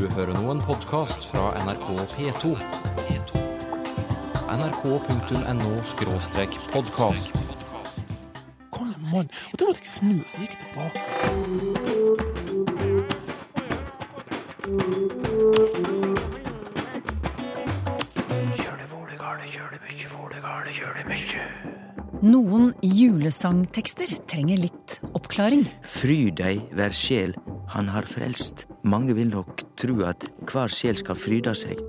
Du hører nå en podkast fra NRK P2. nrk.no-podkast. Kom igjen, mann. Og da måtte jeg snu, så gikk jeg tilbake. Noen julesangtekster trenger litt oppklaring. Fry deg, hver sjel han har frelst. Mange vil nok tro at hver sjel skal fryde seg.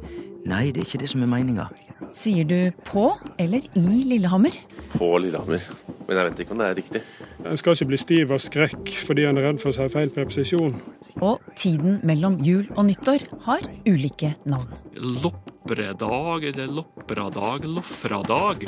Nei, det er ikke det som er meninga. Sier du på eller i Lillehammer? på Lillehammer. Men jeg vet ikke om det er riktig. En skal ikke bli stiv av skrekk fordi en er redd for å si feil preposisjon. Og tiden mellom jul og nyttår har ulike navn. Loppredag eller loppradag, lofradag.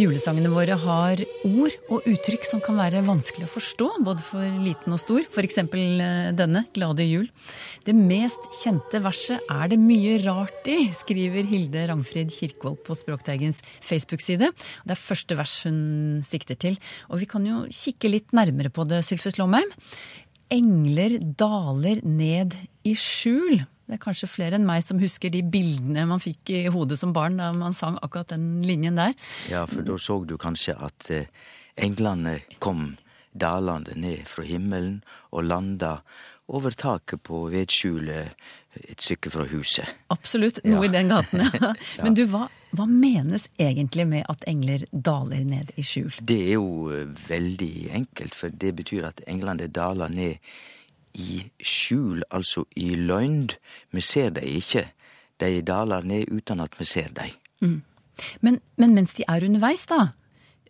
Julesangene våre har ord og uttrykk som kan være vanskelig å forstå, både for liten og stor. F.eks. denne, 'Glade jul'. Det mest kjente verset er det mye rart i, skriver Hilde Rangfrid Kirkvold på Språkteigens Facebook-side. Det er første vers hun sikter til. Og vi kan jo kikke litt nærmere på det, Sylfus Lomheim. Engler daler ned i skjul. Det er kanskje flere enn meg som husker de bildene man fikk i hodet som barn da man sang akkurat den linjen der. Ja, for da så du kanskje at eh, englene kom dalende ned fra himmelen og landa over taket på vedskjulet et stykke fra huset. Absolutt. Noe Ja. i den gaten, ja. Men du, hva, hva menes egentlig med at engler daler ned i skjul? Det er jo eh, veldig enkelt, for det betyr at englene daler ned i skjul, altså i løgn. Vi ser dem ikke. De daler ned uten at vi ser dem. Men, men mens de er underveis, da?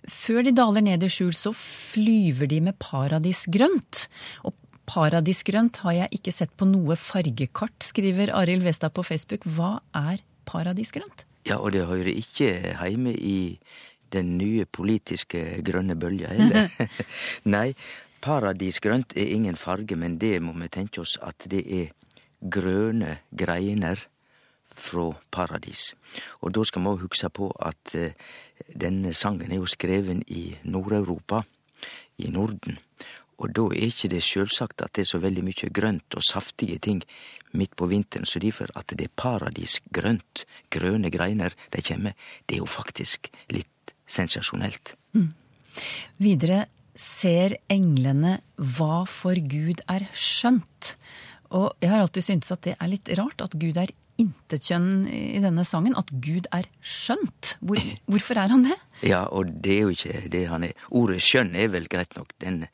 Før de daler ned i skjul, så flyver de med paradisgrønt. Og paradisgrønt har jeg ikke sett på noe fargekart, skriver Arild Westad på Facebook. Hva er paradisgrønt? Ja, og det hører ikke hjemme i den nye politiske grønne bølga, heller. Nei, paradisgrønt er ingen farge, men det må vi tenke oss at det er grøne greiner fra paradis. Og da skal vi òg hugse på at eh, denne sangen er jo skreven i Nord-Europa, i Norden. Og da er ikke det sjølvsagt at det er så veldig mye grønt og saftige ting midt på vinteren, så derfor at det er paradisgrønt, grønne greiner de kjem det er jo faktisk litt sensasjonelt. Videre ser englene hva for Gud er skjønt. Og jeg har alltid syntes at det er litt rart at Gud er intetkjønn i denne sangen. At Gud er skjønt. Hvor, hvorfor er han det? Ja, og det er jo ikke det han er. Ordet skjønn er vel greit nok, Den,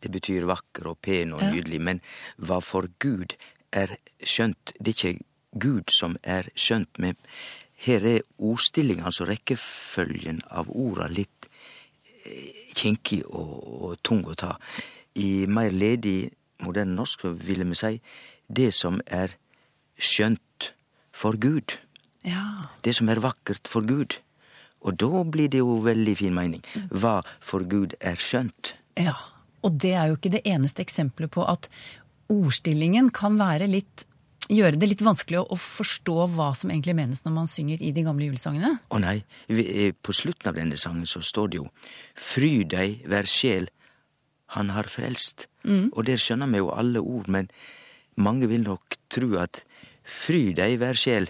det betyr vakker og pen og Ja. nydelig, men hva for Gud er skjønt, det er ikke Gud som er skjønt, men her er ordstillinga, altså rekkefølgen av orda, litt kinkig og, og tung å ta. I mer ledig moderne norsk ville vi si det som er skjønt for Gud. Ja. Det som er vakkert for Gud. Og da blir det jo veldig fin mening. Hva for Gud er skjønt. ja. Og det er jo ikke det eneste eksempelet på at ordstillingen kan være litt Gjøre det litt vanskelig å å forstå hva som egentlig menes når man synger i de gamle julesangene. Å nei, vi- eh, på slutten av denne sangen så står det jo Fry deg, hver sjel, han har frelst. Og der skjønner vi jo alle ord, men mange vil nok tro at Fry deg, hver sjel,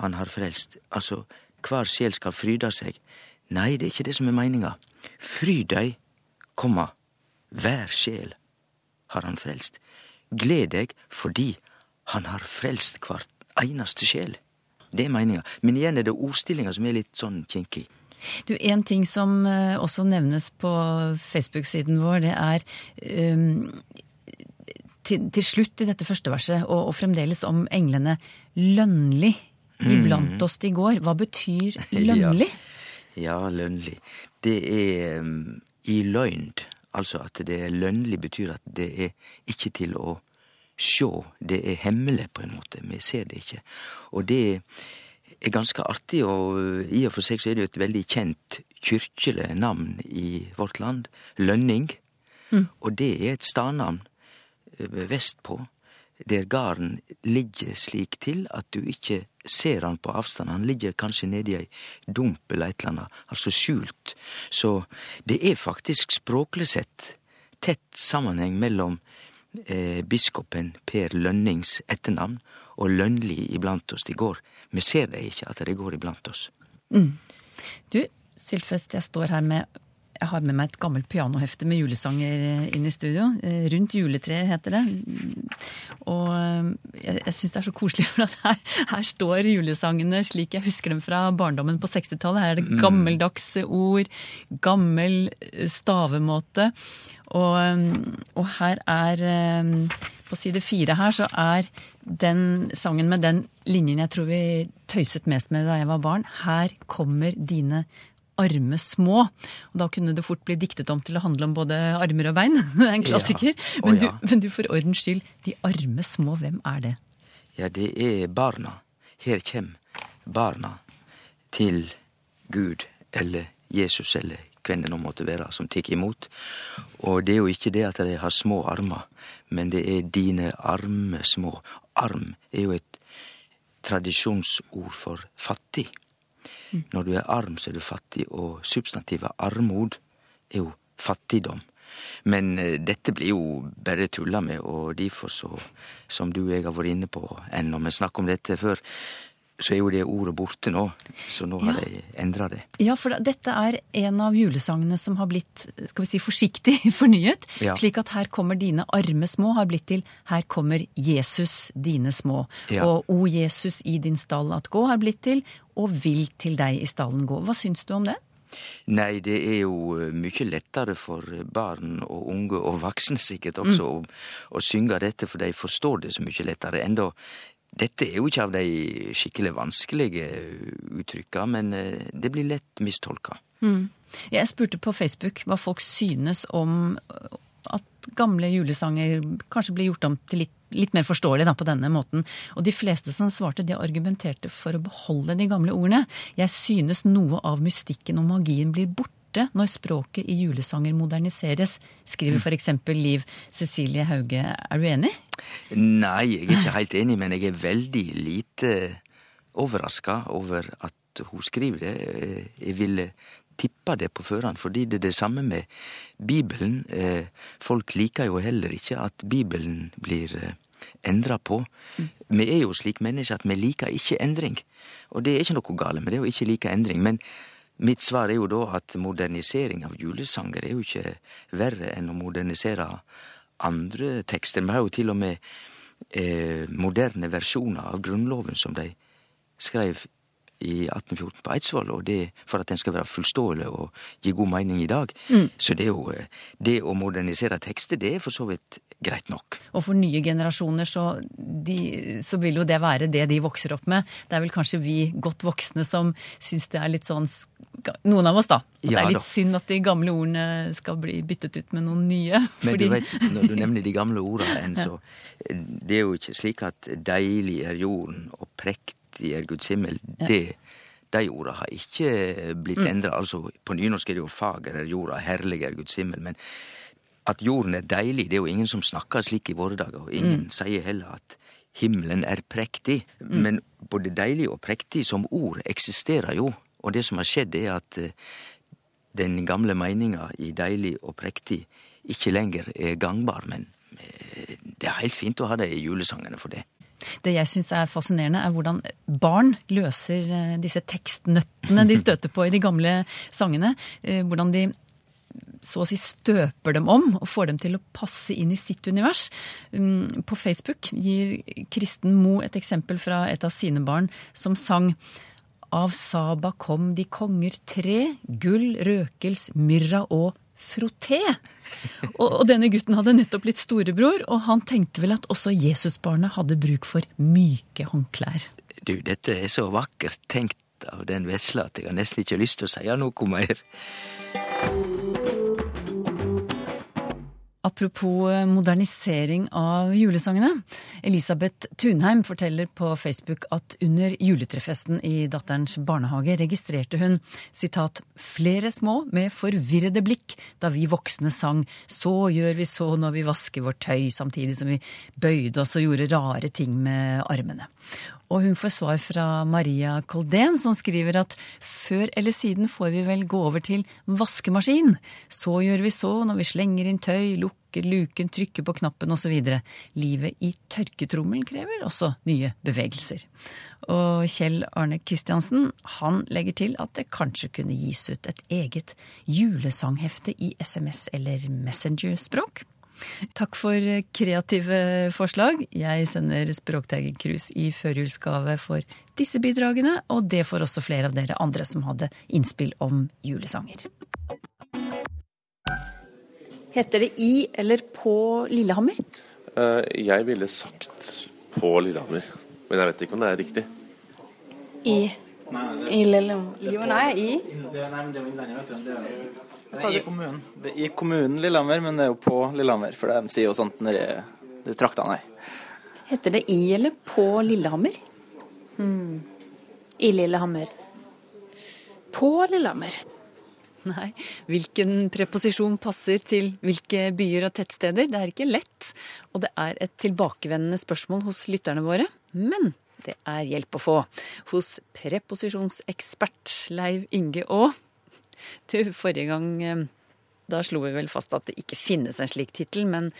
han har frelst. Altså, hver sjel skal fryde seg. Nei, det er ikke det som er meninga. Fry deg, komma, hver sjel har han frelst. Gled deg fordi han har frelst hvert eneste sjel. Det er meninga. Men igjen er det ordstillinga som er litt sånn kinkig. Du, En ting som eh, også nevnes på Facebook-siden vår, det er um, til, til slutt i dette første verset, og, og fremdeles om englene, lønnlig iblant oss i går. Hva betyr lønnlig? Ja, lønnlig. Det er um, i løgn. Altså at det er lønnlig betyr at det er ikke til å sjå. Det er hemmelig på en måte. Vi ser det ikke. Og det er ganske artig, og i og for seg så er det jo et veldig kjent kyrkjelig navn i vårt land. Lønning. Og det er et stadnavn eh, vestpå, der garden ligger slik til at du ikke ser han på avstand. Han ligger kanskje nedi ei dump eller et eller annet, altså skjult. Så det er faktisk språklig sett tett sammenheng mellom eh, biskopen Per Lønnings etternavn og Lønli iblant oss. De går. Vi ser det ikke, at de går iblant oss. Du, Sylfest, jeg står her med jeg har med meg et gammelt pianohefte med julesanger eh, inn i studio. Eh, Rundt juletreet heter det. Og eh, jeg, jeg syns det er så koselig, for at her, her står julesangene slik jeg husker dem fra barndommen på 60-tallet. Her er det gammeldagse ord, gammel stavemåte. Og, og her er På side fire her så er den sangen med den linjen jeg tror vi tøyset mest med da jeg var barn. Her kommer dine arme små. Og da kunne det fort bli diktet om til å handle om både armer og bein. Det er en klassiker. Ja. Men, du, ja. men du, for ordens skyld, de arme små, hvem er det? Ja, det er barna. Her kjem barna til Gud eller Jesus eller hvem det nå måtte være som tar imot. Og det er jo ikke det at de har små armer, men det er dine arme små. Arm er jo et tradisjonsord for fattig. Når du er arm, så er du fattig, og substantivet armod er jo fattigdom. Men eh, dette blir jo bare tulla med, og derfor så, som du og jeg har vært inne på enn når vi snakker om dette før, så er jo det ordet borte nå. Så nå har Ja. de endra det. Ja, for dette er en av julesangene som har blitt skal vi si, forsiktig fornyet. Ja. Slik at her kommer dine arme små har blitt til her kommer Jesus dine små. Ja. Og O Jesus i din stall at gå har blitt til og vil til deg i stallen gå. Hva syns du om det? Nei, det er jo mye lettere for barn og unge og voksne sikkert også å, å synge dette, for de forstår det så mye lettere. Enda dette er jo ikke av de skikkelig vanskelige uttrykka, men eh, det blir lett mistolka. Jeg spurte på Facebook hva folk synes om at gamle julesanger kanskje blir gjort om til litt, litt mer forståelig da, på denne måten. Og de fleste som svarte, de argumenterte for å beholde de gamle ordene. Jeg synes noe av mystikken og magien blir borte når språket i julesanger moderniseres, skriver f.eks. Liv Cecilie Hauge. Er du enig? Nei, jeg er ikke helt enig, men jeg er veldig lite overraska over at hun skriver det. Jeg ville tippa det på førhånd, fordi det er det samme med Bibelen. Eh, Folk liker jo heller ikke at Bibelen blir eh, endra på. Vi er jo slik mennesker at vi liker ikke endring. Og det er ikke noe gale med det å ikke like endring. Men mitt svar er jo da at modernisering av julesanger er jo ikke verre enn å modernisere andre tekster. Vi har jo til og med eh, moderne versjoner av Grunnloven som de skrev i 1814 på Eidsvoll, og det for at den skal være fullståelig og gi god mening i dag. Så det er jo eh, Det å modernisere tekster, det er for så vidt greit nok. Og for nye generasjoner så, de, så vil jo det være det de vokser opp med. Det er vel kanskje vi godt voksne som syns det er litt sånn Noen av oss, da. At det er er da. litt synd at de gamle ordene skal bli byttet ut med noen nye. Men fordi- du vet, når du nevner de gamle ordene, så eh, Det er jo ikke slik at deilig er jorden og prektig er Guds himmel. Det, de orda har ikke blitt endra. Altså, på nynorsk er det jo fager er jorda, herlig er Guds himmel. Men at jorden er deilig, det er jo ingen som snakker slik i våre dager. Og ingen sier heller at himmelen er prektig. Men både deilig og prektig som ord eksisterer jo. Og det som har skjedd, er at eh, den gamle meninga i deilig og prektig ikke lenger er gangbar, men eh, det er helt fint å ha det i julesangene for det. Det jeg syns er fascinerende, er hvordan barn løser eh, disse tekstnøttene de støter på i de gamle sangene. Eh, Hvordan de så å si støper dem om og får dem til å passe inn i sitt univers. Mm, På Facebook gir Kristen Mo et eksempel fra et av sine barn som sang Av Saba kom de konger tre, gull, røkels, myrra og frotté. Og, og denne gutten hadde nettopp blitt storebror, og han tenkte vel at også Jesusbarnet hadde bruk for myke håndklær. Du, dette er så vakkert tenkt av den vesle at jeg har nesten ikke lyst til å si noe mer. Apropos eh, modernisering av julesangene. Elisabeth Tunheim forteller på Facebook at under juletrefesten i datterens barnehage registrerte hun sitat, 'flere små med forvirrede blikk da vi voksne sang 'Så gjør vi så når vi vasker vårt tøy', samtidig som vi bøyde oss og gjorde rare ting med armene. Og hun får svar fra Maria Koldén, som skriver at før eller siden får vi vel gå over til vaskemaskin. Så gjør vi så når vi slenger inn tøy, lukker luken, trykker på knappen osv. Livet i tørketrommelen krever også nye bevegelser. Og Kjell Arne Kristiansen han legger til at det kanskje kunne gis ut et eget julesanghefte i SMS- eller Messenger-språk. Takk for kreative forslag. Jeg sender Språkteigerkrus i førjulsgave for disse bidragene, og det får også flere av dere andre som hadde innspill om julesanger. Heter det i eller på Lillehammer? Eh, Jeg ville sagt på Lillehammer, men jeg vet ikke om det er riktig. I. I Lillehammer. Jo, nei, i. Nei, i kommunen. Det er i kommunen Lillehammer, men det er jo på Lillehammer. For de sier jo sånt når det er traktene her. Heter det i eller på Lillehammer? I Lillehammer. På Lillehammer. Nei, hvilken preposisjon passer til hvilke byer og tettsteder? Det er ikke lett, og det er et tilbakevendende spørsmål hos lytterne våre. Men det er hjelp å få hos preposisjonsekspert Leiv Inge Aa. Du, forrige gang eh, da slo vi vel fast at det ikke finnes en slik tittel, men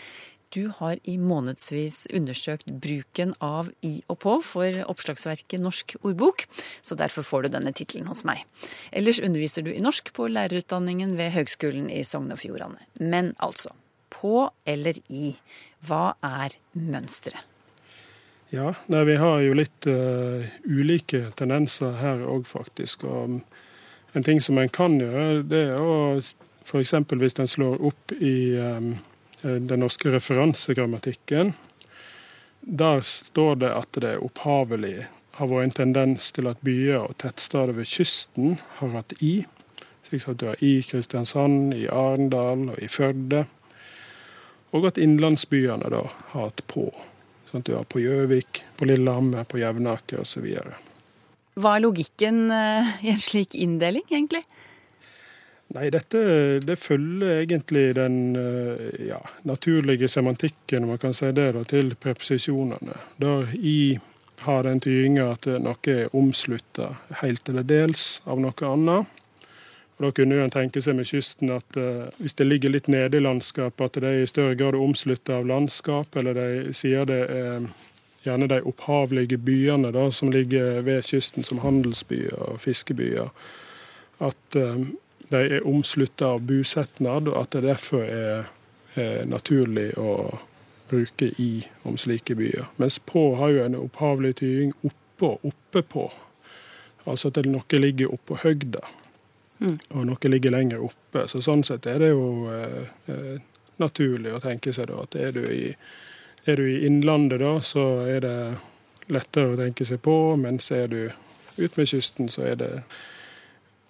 du har i månedsvis undersøkt bruken av i og på for oppslagsverket Norsk ordbok, så derfor får du denne tittelen hos meg. Ellers underviser du i norsk på lærerutdanningen ved Høgskolen i Sogn og Fjordane. Men altså, på eller i, hva er mønsteret? Ja, nei, vi har jo litt uh, ulike tendenser her òg, faktisk. Og en ting som en kan gjøre, det er å f.eks. hvis en slår opp i um, den norske referansegrammatikken. Der står det at det opphavelig har vært en tendens til at byer og tettsteder ved kysten har hatt i. Slik at du har i Kristiansand, i Arendal og i Førde. Og at innlandsbyene da har hatt på. Sånn at du har på Gjøvik, på Lillehammer, på Jevnaker osv. Hva er logikken eh, i en slik inndeling, egentlig? Nei, dette det følger egentlig den eh, ja, naturlige semantikken, man kan si det, da, til preposisjonene. Der i har den tydinga at noe er omslutta helt eller dels av noe annet. Og Da kunne en tenke seg med kysten at uh, hvis det ligger litt nede i landskapet, at er i større grad omslutta av landskap, eller de sier det er gjerne de opphavlige byene da, som ligger ved kysten, som handelsbyer og fiskebyer. At uh, de er omslutta av bosetnad, og at det derfor er, er naturlig å bruke i om slike byer. Mens på har jo en opphavlig tyding oppå, oppe på. Altså at noe ligger oppå høgda, og noe ligger lenger oppe. Så sånn sett er det jo eh, eh, naturlig å tenke seg da at er du i, er du i innlandet, da, så er det lettere å tenke seg på, mens er du ut med kysten, så er det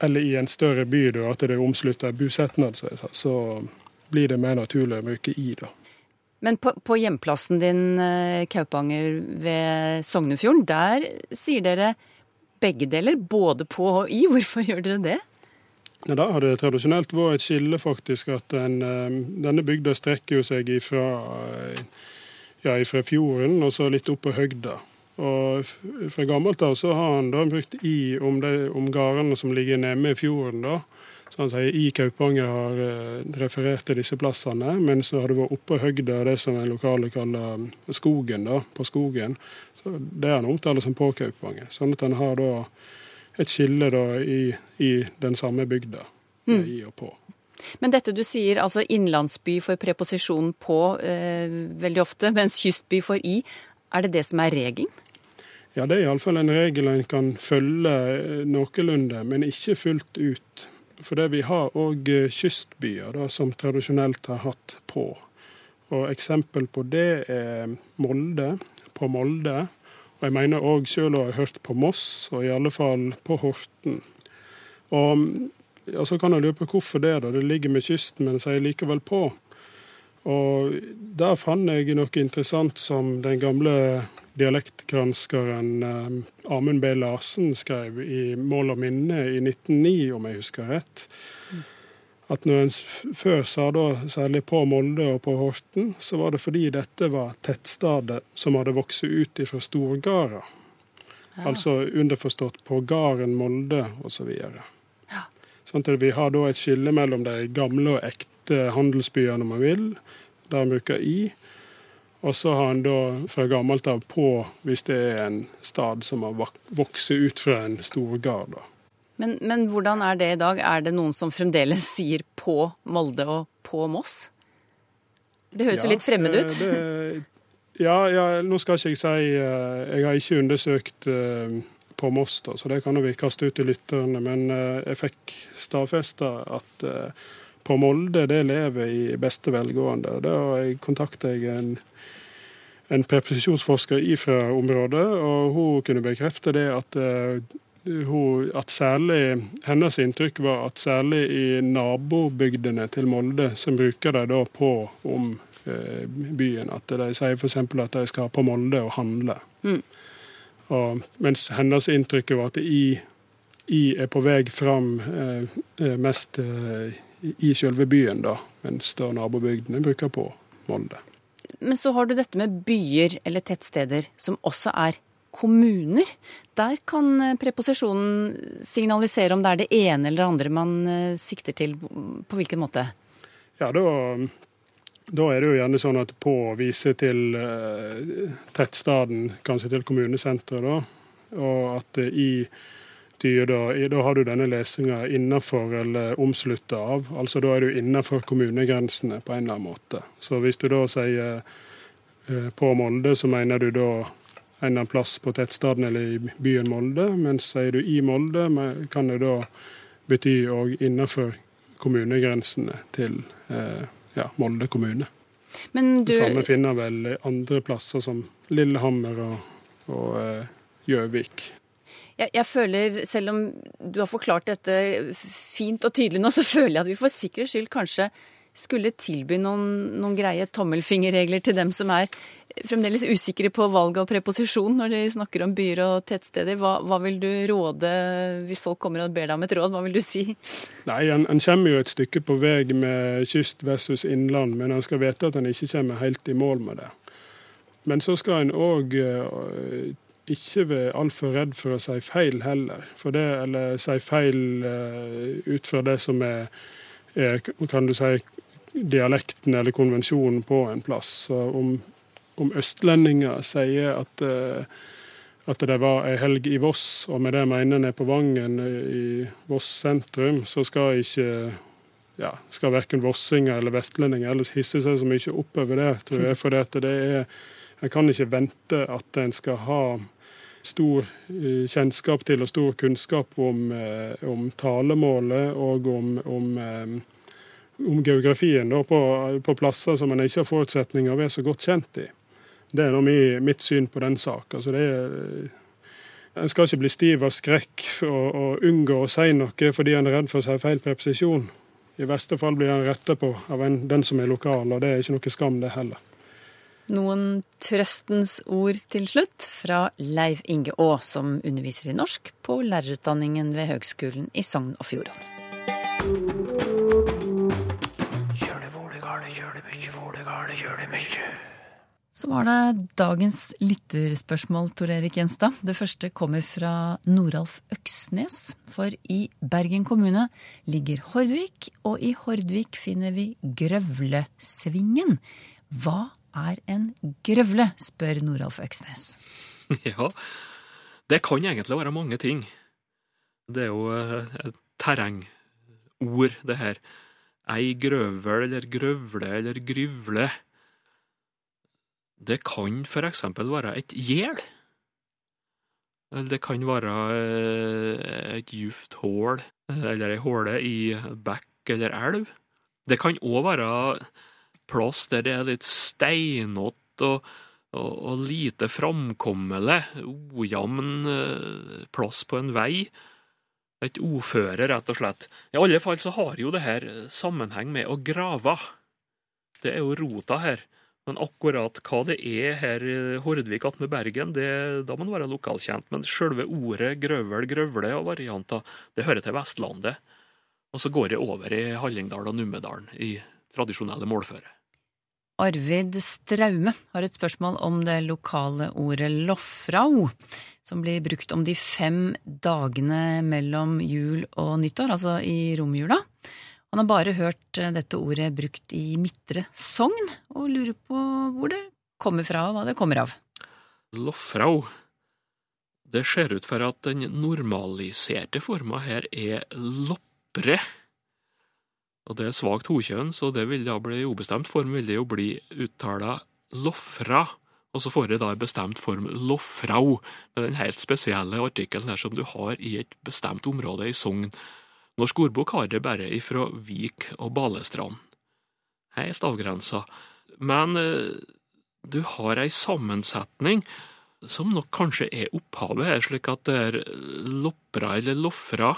eller i en større by, da, at det er omslutta bosetnad, så, så blir det mer naturlig å bruke i. da. Men på, på hjemplassen din, eh, Kaupanger ved Sognefjorden, der sier dere begge deler, både på og i. Hvorfor gjør dere det? Ja, Da har det tradisjonelt vært et skille, faktisk. at en, eh, Denne bygda strekker jo seg ifra, eh, ja, fra fjorden og så litt opp på høgda. Og Fra gammelt av så har han da brukt i om, de, om gårdene som ligger nede i fjorden. da. Så han sier i Kaupanger har eh, referert til disse plassene, men så har det vært oppå høgda, det som en lokale kaller mm, skogen, da, på skogen. Så Det han omtaler som på Kaupanger. Sånn at han har da et skille da i, i den samme bygda. mm. I og på. Men dette du sier, altså innlandsby for preposisjon på eh, veldig ofte, mens kystby for i. Er det det som er regelen? Ja, det er iallfall en regel en kan følge eh, noenlunde, men ikke fullt ut. For det vi har òg kystbyer da, som tradisjonelt har hatt på. Og Eksempel på det er Molde, på Molde. Og jeg mener òg sjøl å ha hørt på Moss, og i alle fall på Horten. Og ja, Så kan jeg lure på hvorfor det. da, Det ligger med kysten, men sier likevel på. Og der fant jeg noe interessant som den gamle dialektgranskeren eh, Amund B. Larsen skrev i Mål og minne i 1909, om jeg husker rett. At når en før sa da særlig på Molde og på Horten, så var det fordi dette var tettstedet som hadde vokst ut ifra storgarder. Altså underforstått på gården Molde osv. Sånn at vi har da et skille mellom de gamle og ekte handelsbyene, om man vil, der man bruker i. Og så har en da fra gammelt av på hvis det er en stad som har vok- vokst ut fra en storgard. gard. Men, men hvordan er det i dag? Er det noen som fremdeles sier på Molde og på Moss? Det høres jo litt fremmed eh, ut. Det, ja, ja, nå skal ikke jeg si eh, Jeg har ikke undersøkt eh, på Moss, da, så det kan jo vi kaste ut til lytterne. Men eh, jeg fikk stadfesta at eh, på Molde det lever i beste velgående. Da kontakta jeg en, en preposisjonsforsker ifra området, og hun kunne bekrefte det at eh, hun, at særlig, Hennes inntrykk var at særlig i nabobygdene til Molde, som bruker de da på om byen. At de sier f.eks. at de skal på Molde og handle. Mm. Og, mens hennes inntrykk var at I, I er på vei fram eh, eh, mest eh, i- selve byen, da, mens da nabobygdene bruker på Molde. Men så har du dette med byer eller tettsteder som også er kommuner. Der kan eh, preposisjonen signalisere om det er det ene eller det andre man eh, sikter til. På hvilken måte? Ja, da, da er det jo gjerne sånn at på å vise til eh, tettstaden, kanskje til kommunesenteret, da. Og at eh, i dyr da, da har du denne lesinga innafor eller omslutta av. Altså da er du innafor kommunegrensene på en eller annen måte. Så hvis du da sier eh, på Molde, så mener du da en eller annen plass på tettstaden eller i byen Molde. Mens sier du i Molde, kan det da bety òg innafor kommunegrensene til eh, ja, Molde kommune. Men du, Det samme finner vel andre plasser som Lillehammer og, eh, Gjøvik. jeg, jeg føler, selv om du har forklart dette fint og tydelig nå, så føler jeg at vi for sikkerhets skyld kanskje skulle tilby noen, noen greie tommelfingerregler til dem som er fremdeles usikre på valg av preposisjon når de snakker om byer og tettsteder. Hva, hva vil du råde hvis folk kommer og ber deg om et råd? Hva vil du si? Nei, en, en kommer jo et stykke på vei med kyst versus innland, men en skal vite at en ikke kommer helt i mål med det. Men så skal en òg ikke være altfor redd for å si feil heller. For det, eller si feil eh, ut fra det som er, er, kan du si, dialekten eller konvensjonen på en plass. Så om, om østlendinger sier at eh, at det var ei helg i Voss, og med det mener en på Vangen i Voss sentrum, så skal ikke ja, skal verken vossinger eller vestlendinger ellers hisse seg så mye oppover det, tror jeg. For det er, en kan ikke vente at en skal ha stor eh, kjennskap til og stor kunnskap om, eh, om talemålet og om, om, om geografien da, på, på plasser som en ikke har forutsetninger være så godt kjent i. Det er mi- mitt syn på den saken. Altså er, en skal ikke bli stiv av skrekk og, og unngå å si noe fordi en er redd for å si feil preposisjon. I verste fall blir en retta på av en, den som er lokal, og det er ikke noe skam, det heller. Noen trøstens ord til slutt fra Leiv Inge Aa, som underviser i norsk på lærerutdanningen ved Høgskolen i Sogn og Fjordane. Så var det dagens lytterspørsmål, Tor Erik Gjenstad. Det første kommer fra Noralf Øksnes. For i Bergen kommune ligger Hordvik, og i Hordvik finner vi Grøvlesvingen. Hva er en grøvle, spør Noralf Øksnes. Ja, det kan egentlig være mange ting. Det er jo eh, et terrengord, det her. Ei grøvel eller grøvle eller gryvle. Det kan for eksempel være et gjel. Eller det kan være eh, et djupt hull, eh, eller ei håle i bekk eller elv. Det kan òg være plass der det er litt steinete og, og, og lite framkommelig, ojamn eh, plass på en vei. Et uføre, rett og slett. I alle fall så har jo det her sammenheng med å grave. Det er jo rota her. Men akkurat hva det er her i Hordvik attmed Bergen, det, da må man være lokalkjent. Men selve ordet grøvel, grøvle og varianter, det hører til Vestlandet. Og så går det over i Hallingdal og Numedalen i tradisjonelle målføre. Arvid Straume har et spørsmål om det lokale ordet loffrau, som blir brukt om de fem dagene mellom jul og nyttår, altså i romjula. Han har bare hørt eh, dette ordet brukt i Midtre Sogn, og lurer på hvor det kommer fra og hva det kommer av. Loffrau. Det ser ut for at den normaliserte forma her er loppre. Og det er svakt hokjønn, så det vil da bli i ubestemt form vil det jo bli uttala loffra. Og så får det da en bestemt form loffrau, med den helt spesielle artikkelen her som du har i et bestemt område i Sogn. Norsk ordbok har det bare ifra Vik og Balestrand. Helt avgrensa. Men eh, du har ei sammensetning som nok kanskje er opphavet her, slik at det er loppra eller loffra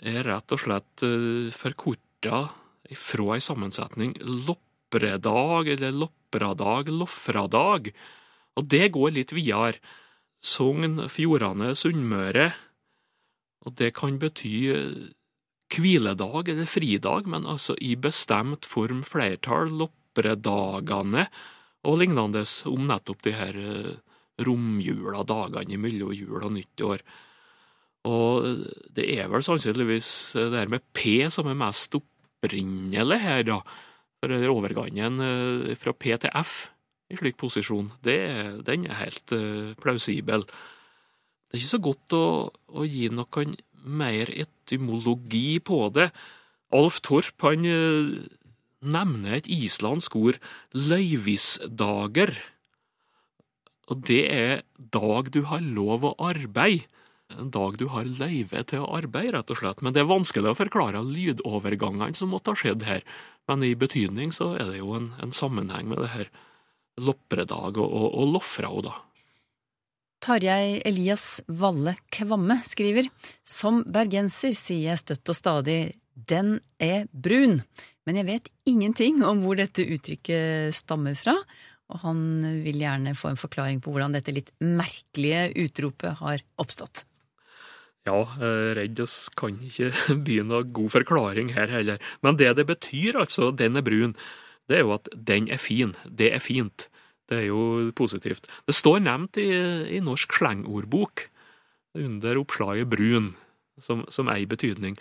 er rett og slett eh, forkorta ifra ei sammensetning loppredag eller loppradag, loffradag. Og det går litt videre. Sogn, Fjordane, Sunnmøre. Og det kan bety eh, hviledag eller fridag, men altså i bestemt form flertall, loppredagene og lignende om nettopp de her eh, romjula, dagene mellom jul og nyttår. Og det er vel sannsynligvis det her med P som er mest opprinnelig her, da. For overgangen eh, fra P til F i slik posisjon, det, den er helt plausibel. Det er ikke så godt å, å gi noen mer etymologi på det. Alf Torp han uh, nevner et islandsk ord, løyvisdager. Og det er dag du har lov å arbeide. En dag du har løyve til å arbeide, rett og slett. Men det er vanskelig å forklare lydovergangene som måtte ha skjedd her. Men i betydning så er det jo en, en sammenheng med det her loppredag og, og, og loffrau, da. Tarjei Elias Valle Kvamme skriver Som bergenser sier jeg støtt og stadig den er brun, men jeg vet ingenting om hvor dette uttrykket stammer fra, og han vil gjerne få en forklaring på hvordan dette litt merkelige utropet har oppstått. Ja, er redd oss kan ikke by noe god forklaring her heller. Men det det betyr, altså, den er brun, det er jo at den er fin. Det er fint. Det er jo positivt. Det står nevnt i, i Norsk slengordbok under oppslaget brun, som, som ei betydning.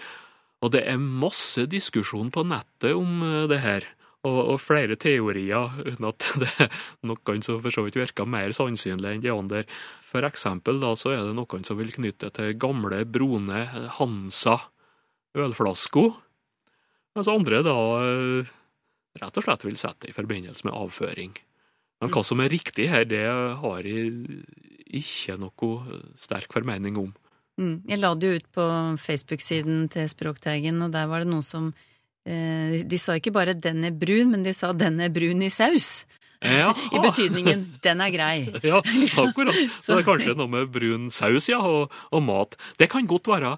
Og det er masse diskusjon på nettet om eh, det her, og, og flere teorier, uten at det er noen som for så vidt virker mer sannsynlig enn de andre. For eksempel da, så er det noen som vil knytte til gamle, brune Hansa ølflasker, mens andre da eh, rett og slett vil sette det i forbindelse med avføring. Men hva som er riktig her, det har jeg ikke noe sterk formening om. Mm. Jeg la det jo ut på Facebook-siden til Språkteigen, og der var det noen som eh, De sa ikke bare 'den er brun', men de sa 'den er brun i saus'. Ja. I betydningen 'den er grei'. Ja, akkurat. Så det er kanskje noe med brun saus ja, og, og mat. Det kan godt være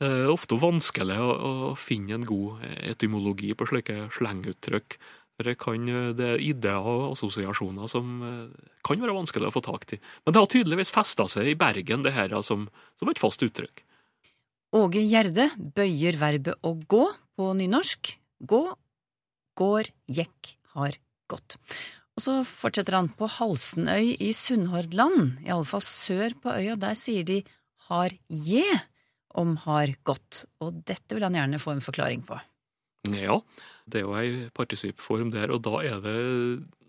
eh, ofte vanskelig å, å, finne en god etymologi på slike slenguttrykk. Det, kan, det er ideer og assosiasjoner som eh, kan være vanskelig å få tak i. Men det har tydeligvis festa seg i Bergen, det her, som, som et fast uttrykk. Åge Gjerde bøyer verbet å gå på nynorsk. Gå, går, gjekk, har gått. Og så fortsetter han på Halsenøy i Sunnhordland, fall sør på øya, der sier de har je om har gått, og dette vil han gjerne få en forklaring på. Ja, det er jo ei partisipform der, og da er det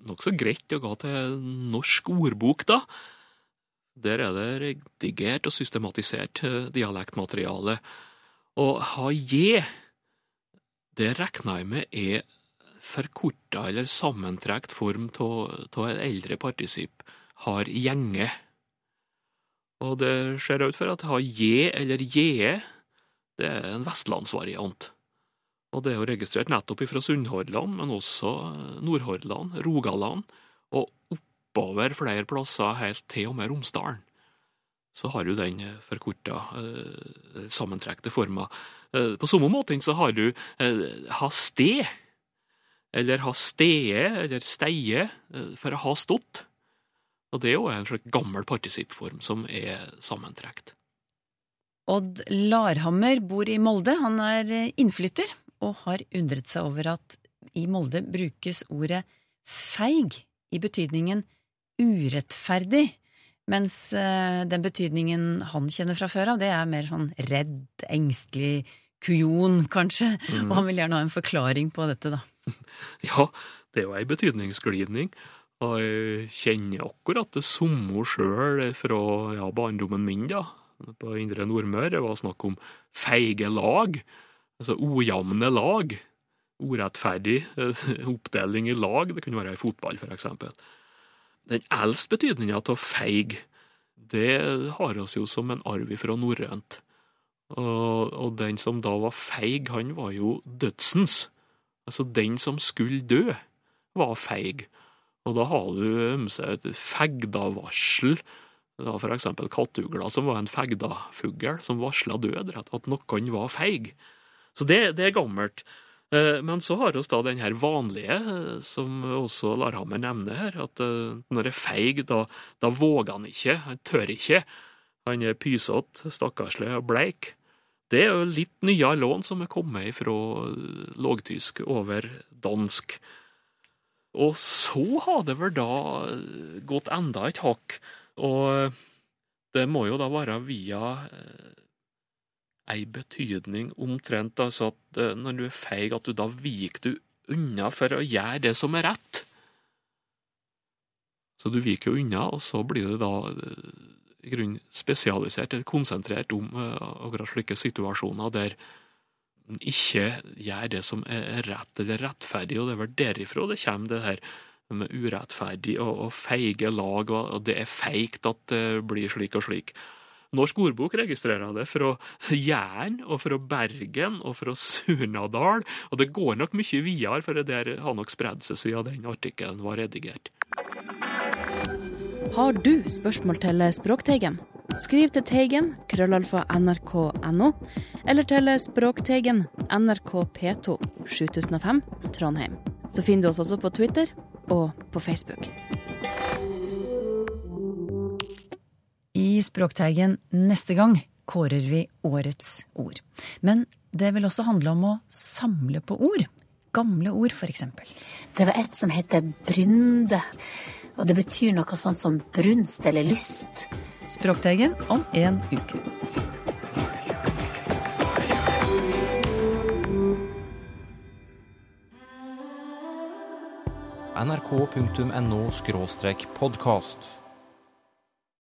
nokså greit å gå til Norsk ordbok, da. Der er det redigert og systematisert eh, dialektmateriale. Og ha je, det regner jeg med er forkorta eller sammentrekt form av et eldre partisipp, har gjenge. Og det ser ut for at ha je eller je, det er en vestlandsvariant. Og det er jo registrert nettopp fra Sunnhordland, men også Nordhordland, Rogaland, og oppover flere plasser helt til og med Romsdalen. Så har du den forkorta, eh, sammentrekte forma. Eh, på samme måte så har du eh, ha sted. eller ha stede eller steie, eh, for å ha stått. Og det er jo en slags gammel partisippform som er sammentrekt. Odd Larhammer bor i Molde. Han er eh, innflytter og har undret seg over at i Molde brukes ordet feig i betydningen urettferdig, mens eh, den betydningen han kjenner fra før av, det er mer sånn redd, engstelig, kujon, kanskje. Mm. Og han vil gjerne ha en forklaring på dette, da. Ja, det er jo ei betydningsglidning. Og jeg kjenner akkurat det samme sjøl fra ja, barndommen min, da. På Indre Nordmøre var snakk om feige lag, altså ojamne lag. Urettferdig eh, oppdeling i lag. Det kunne være i fotball, for eksempel. Den eldste betydninga av feig, det har oss jo som en arv fra norrønt. Og, og den som da var feig, han var jo dødsens. Altså, den som skulle dø, var feig. Og da har du ymse et fegdavarsel, var for eksempel kattugla, som var en fegda-fugl, som varsla død, rett at noen var feig. Så det, det er gammelt. Eh, Men så har vi da den her vanlige, eh, som også Larhammer nevner her, at eh, når er feig, da, da våger han ikke, han tør ikke. Han er pysete, stakkarslig og bleik. Det er jo litt nyere lån som er kommet fra lågtysk over dansk. Og så har det vel da gått enda et hakk, og det må jo da være via ei betydning omtrent altså at eh, når du er feig, at du da viker du unna for å gjøre det som er rett. Så du viker jo unna, og så blir det da eh, i grunnen spesialisert eller konsentrert om eh, akkurat slike situasjoner der en ikke gjør det som er rett eller rettferdig, og det er vel derifra det kommer, det her med urettferdig og, og feige lag, og det er feigt at det blir slik og slik. Norsk ordbok registrerer det fra Jæren og fra Bergen og fra Surnadal, og det går nok mye videre, for det der har nok spredd seg siden den artikkelen var redigert. Har du spørsmål til Språkteigen? Skriv til Teigen, krøllalfa nrk.no, eller til Språkteigen, NRK P2, 7005, Trondheim. Så finner du oss også på Twitter og på Facebook. I Språkteigen neste gang kårer vi årets ord. Men det vil også handle om å samle på ord. Gamle ord, for eksempel. Det var et som heter brynde. Og det betyr noe sånt som brunst eller lyst. Språkteigen om en uke. nrk.no podkast.